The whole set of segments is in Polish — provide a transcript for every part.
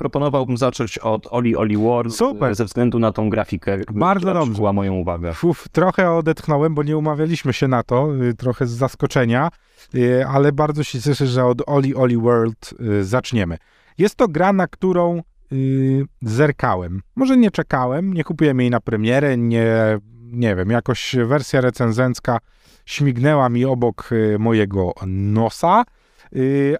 proponowałbym zacząć od Oli Oli World. Super. Ze względu na tą grafikę. Bardzo która dobrze. moją uwagę. Uf, trochę odetchnąłem, bo nie umawialiśmy się na to, y, trochę z zaskoczenia, y, ale bardzo się cieszę, że od Oli Oli World y, zaczniemy. Jest to gra, na którą zerkałem. Może nie czekałem, nie kupiłem jej na premierę, nie, nie wiem, jakoś wersja recenzencka śmignęła mi obok mojego nosa,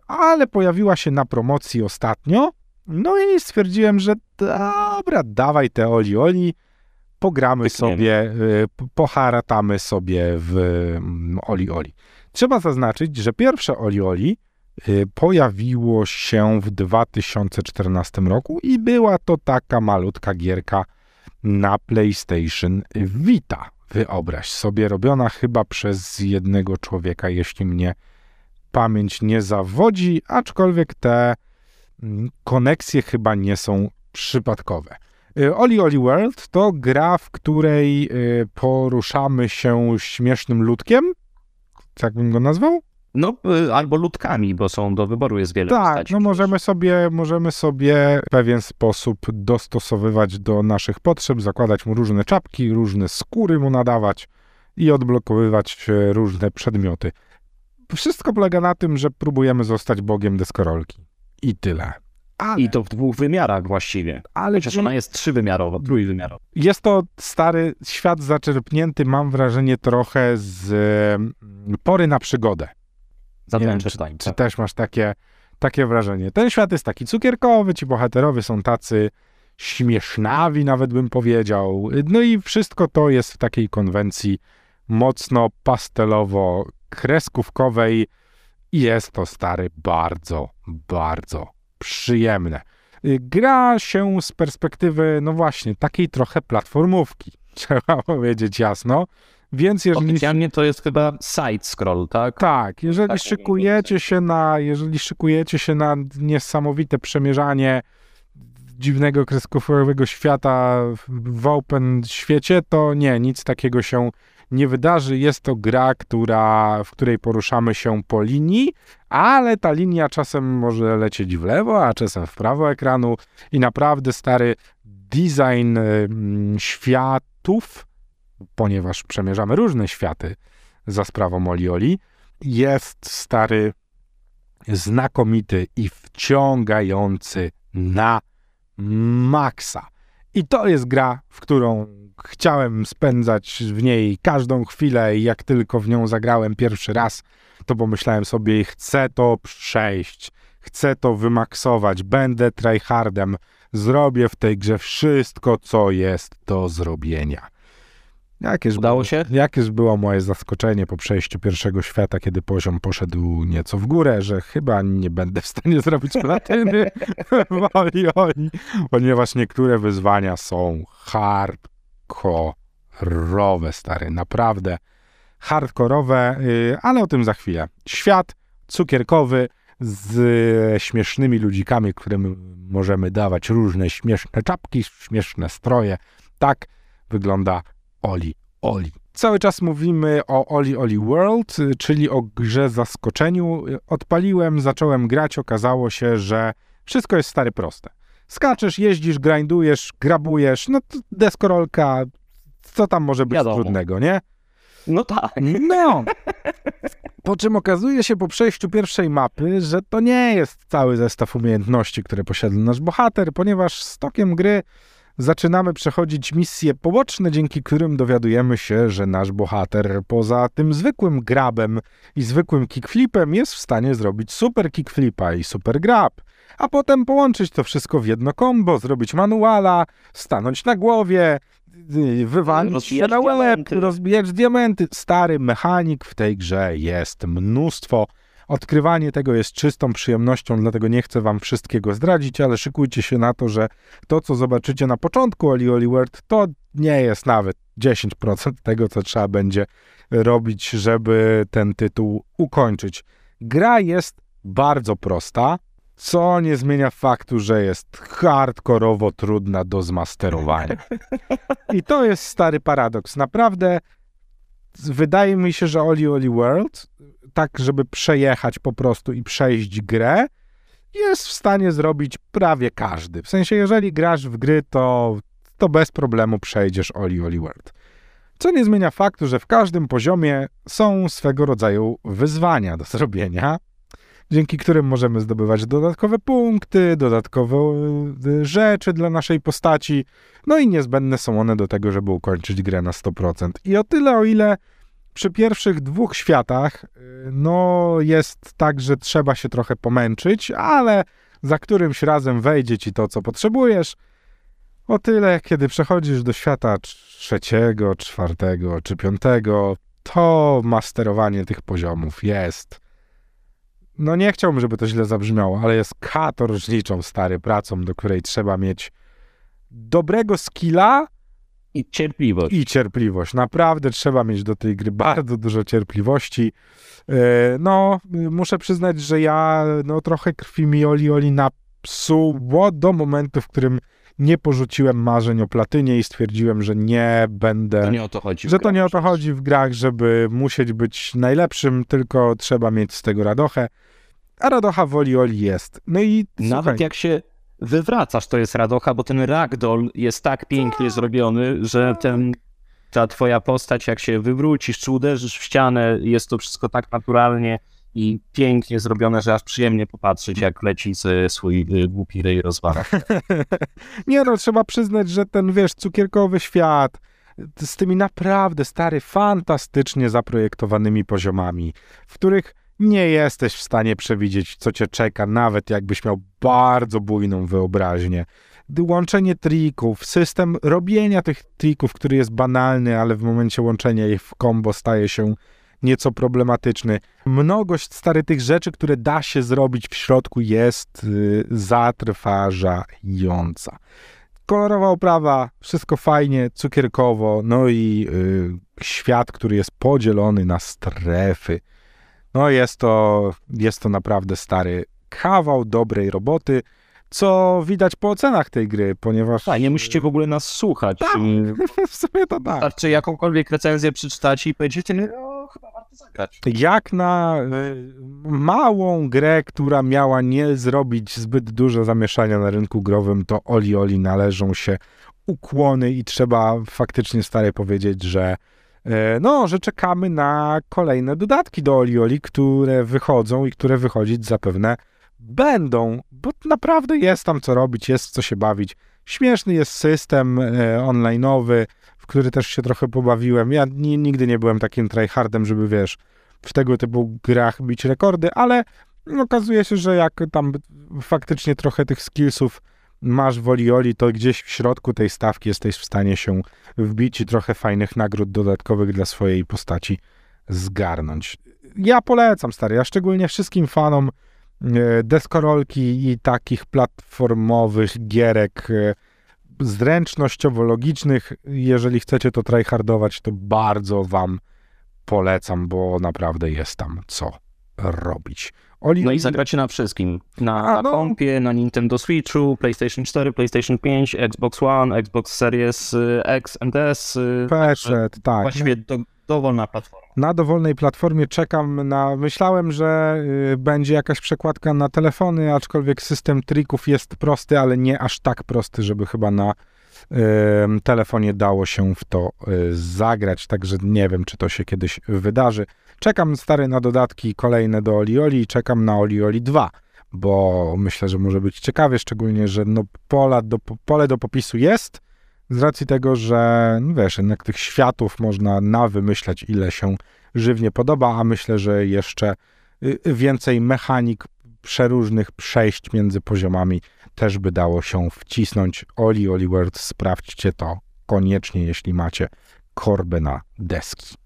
ale pojawiła się na promocji ostatnio. No i stwierdziłem, że dobra, dawaj te Oli Oli, pogramy sobie, y, poharatamy sobie w mm, Oli Oli. Trzeba zaznaczyć, że pierwsze Oli Oli y, pojawiło się w 2014 roku i była to taka malutka gierka na PlayStation Vita. Wyobraź sobie, robiona chyba przez jednego człowieka, jeśli mnie pamięć nie zawodzi, aczkolwiek te koneksje chyba nie są przypadkowe. Y, Oli Oli World to gra, w której y, poruszamy się śmiesznym ludkiem. Tak bym go nazwał? No, y, albo ludkami, bo są do wyboru jest wiele Tak, postaci. no możemy sobie, możemy sobie w pewien sposób dostosowywać do naszych potrzeb, zakładać mu różne czapki, różne skóry mu nadawać i odblokowywać różne przedmioty. Wszystko polega na tym, że próbujemy zostać bogiem deskorolki. I tyle. Ale, I to w dwóch wymiarach właściwie. ale Chociaż ona jest trzywymiarowa, trójwymiarowa. jest to stary świat zaczerpnięty, mam wrażenie, trochę z mm, pory na przygodę. Zadręcze czy, tańce. czy też masz takie, takie wrażenie? Ten świat jest taki cukierkowy, ci bohaterowie są tacy śmiesznawi, nawet bym powiedział. No i wszystko to jest w takiej konwencji mocno pastelowo-kreskówkowej i jest to stary bardzo, bardzo przyjemne. Y, Gra się z perspektywy, no właśnie, takiej trochę platformówki, trzeba powiedzieć jasno. Więc jeżeli Oficjalnie to jest chyba side-scroll, tak? tak, jeżeli Tak, szykujecie się na, jeżeli szykujecie się na niesamowite przemierzanie dziwnego kreskówkowego świata w open świecie, to nie, nic takiego się nie wydarzy. Jest to gra, która, w której poruszamy się po linii, ale ta linia czasem może lecieć w lewo, a czasem w prawo ekranu i naprawdę stary design ym, światów, ponieważ przemierzamy różne światy za sprawą Oli Oli, jest stary, znakomity i wciągający na maksa. I to jest gra, w którą chciałem spędzać w niej każdą chwilę i jak tylko w nią zagrałem pierwszy raz, to pomyślałem sobie, chcę to przejść, chcę to wymaksować, będę tryhardem, zrobię w tej grze wszystko, co jest do zrobienia. Jakież Udało się? Jakież było moje zaskoczenie po przejściu pierwszego świata, kiedy poziom poszedł nieco w górę, że chyba nie będę w stanie zrobić platyny w Oli Oli, ponieważ niektóre wyzwania są hardkorowe, stary, naprawdę hardkorowe, yy, ale o tym za chwilę. Świat cukierkowy z śmiesznymi ludzikami, którym możemy dawać różne śmieszne czapki, śmieszne stroje. Tak wygląda Oli Oli. Cały czas mówimy o Oli Oli World, czyli o grze zaskoczeniu. Odpaliłem, zacząłem grać, okazało się, że wszystko jest stary proste. Skaczesz, jeździsz, grindujesz, grabujesz, no to deskorolka, co tam może być Wiadomo. trudnego, nie? No tak. No. Po czym okazuje się po przejściu pierwszej mapy, że to nie jest cały zestaw umiejętności, które posiada nasz bohater, ponieważ z tokiem gry zaczynamy przechodzić misje poboczne, dzięki którym dowiadujemy się, że nasz bohater poza tym zwykłym grabem i zwykłym kickflipem jest w stanie zrobić super kickflipa i super grab. A potem połączyć to wszystko w jedno combo, zrobić manuala, stanąć na głowie, y, wywalić się na łeb, rozbijać diamenty. Stary mechanik w tej grze jest mnóstwo. Odkrywanie tego jest czystą przyjemnością, dlatego nie chcę wam wszystkiego zdradzić, ale szykujcie się na to, że to, co zobaczycie na początku Oli Oli World, to nie jest nawet 10% tego, co trzeba będzie robić, żeby ten tytuł ukończyć. Gra jest bardzo prosta, co nie zmienia faktu, że jest hardkorowo trudna do zmasterowania. I to jest stary paradoks. Naprawdę wydaje mi się, że Oli Oli World, tak żeby przejechać po prostu i przejść grę, jest w stanie zrobić prawie każdy. W sensie, jeżeli grasz w gry, to, to bez problemu przejdziesz Oli Oli World. Co nie zmienia faktu, że w każdym poziomie są swego rodzaju wyzwania do zrobienia, dzięki którym możemy zdobywać dodatkowe punkty, dodatkowe y, rzeczy dla naszej postaci, no i niezbędne są one do tego, żeby ukończyć grę na 100%. I o tyle, o ile przy pierwszych dwóch światach, y, no jest tak, że trzeba się trochę pomęczyć, ale za którymś razem wejdzie ci to, co potrzebujesz. O tyle, kiedy przechodzisz do świata trzeciego, czwartego czy piątego, to masterowanie tych poziomów jest. No nie chciałbym, żeby to źle zabrzmiało, ale jest katorżniczą stary pracą, do której trzeba mieć dobrego skilla, I cierpliwość. i cierpliwość. Naprawdę trzeba mieć do tej gry bardzo dużo cierpliwości. E, No, muszę przyznać, że ja no, trochę krwi mi Oli Oli napsuło do momentu, w którym nie porzuciłem marzeń o platynie i stwierdziłem, że nie będę... To nie o to chodzi. że to grach nie o to chodzi w grach, żeby musieć być najlepszym, tylko trzeba mieć z tego radochę. A radocha w Oli Oli jest. No i Nawet słuchaj, jak się wywracasz, to jest radocha, bo ten ragdoll jest tak pięknie zrobiony, że ten, ta twoja postać, jak się wywrócisz, czy uderzysz w ścianę, jest to wszystko tak naturalnie i pięknie zrobione, że aż przyjemnie popatrzeć, jak leci ze swój y, głupi ryj rozwala. Nie no, trzeba przyznać, że ten, wiesz, cukierkowy świat z tymi naprawdę stary, fantastycznie zaprojektowanymi poziomami, w których nie jesteś w stanie przewidzieć, co cię czeka, nawet jakbyś miał bardzo bujną wyobraźnię. Łączenie trików, system robienia tych trików, który jest banalny, ale w momencie łączenia ich w combo staje się nieco problematyczny. Mnogość stary tych rzeczy, które da się zrobić w środku jest y, zatrważająca. Kolorowa oprawa, wszystko fajnie, cukierkowo, no i y, świat, który jest podzielony na strefy. No jest to, jest to naprawdę stary kawał dobrej roboty, co widać po ocenach tej gry, ponieważ... Tak, nie musicie w ogóle nas słuchać. Tak. W sumie to tak. Wystarczy jakąkolwiek recenzję przeczytacie i powiedziecie, no chyba warto zagrać. Jak na y, małą grę, która miała nie zrobić zbyt dużo zamieszania na rynku growym, to Oli Oli należą się ukłony i trzeba faktycznie stary powiedzieć, że no, że czekamy na kolejne dodatki do Oli Oli, które wychodzą i które wychodzić zapewne będą, bo naprawdę jest tam co robić, jest co się bawić. Śmieszny jest system y, online'owy, w który też się trochę pobawiłem. Ja ni- nigdy nie byłem takim tryhardem, żeby wiesz, w tego typu grach bić rekordy, ale okazuje się, że jak tam faktycznie trochę tych skillsów masz w Olioli, to gdzieś w środku tej stawki jesteś w stanie się wbić i trochę fajnych nagród dodatkowych dla swojej postaci zgarnąć. Ja polecam, stary, ja szczególnie wszystkim fanom e, deskorolki i takich platformowych gierek e, zręcznościowo-logicznych. Jeżeli chcecie to tryhardować, to bardzo wam polecam, bo naprawdę jest tam co robić. Oli... No i zagracie na wszystkim. Na, A, na no. kompie, na Nintendo Switchu, PlayStation 4, PlayStation 5, Xbox One, Xbox Series y, X and S. y, PC, tak. Właściwie do, dowolna platforma. Na dowolnej platformie czekam na. Myślałem, że y, będzie jakaś przekładka na telefony, aczkolwiek system trików jest prosty, ale nie aż tak prosty, żeby chyba na telefonie dało się w to y, zagrać. Także nie wiem, czy to się kiedyś wydarzy. Czekam stary na dodatki kolejne do Olioli i czekam na Olioli 2, bo myślę, że może być ciekawie, szczególnie, że no pola do, pole do popisu jest. Z racji tego, że no wiesz, jednak tych światów można nawymyślać, ile się żywnie podoba, a myślę, że jeszcze y, więcej mechanik przeróżnych przejść między poziomami też by dało się wcisnąć. Oli Oli World, sprawdźcie to koniecznie, jeśli macie korbę na deski.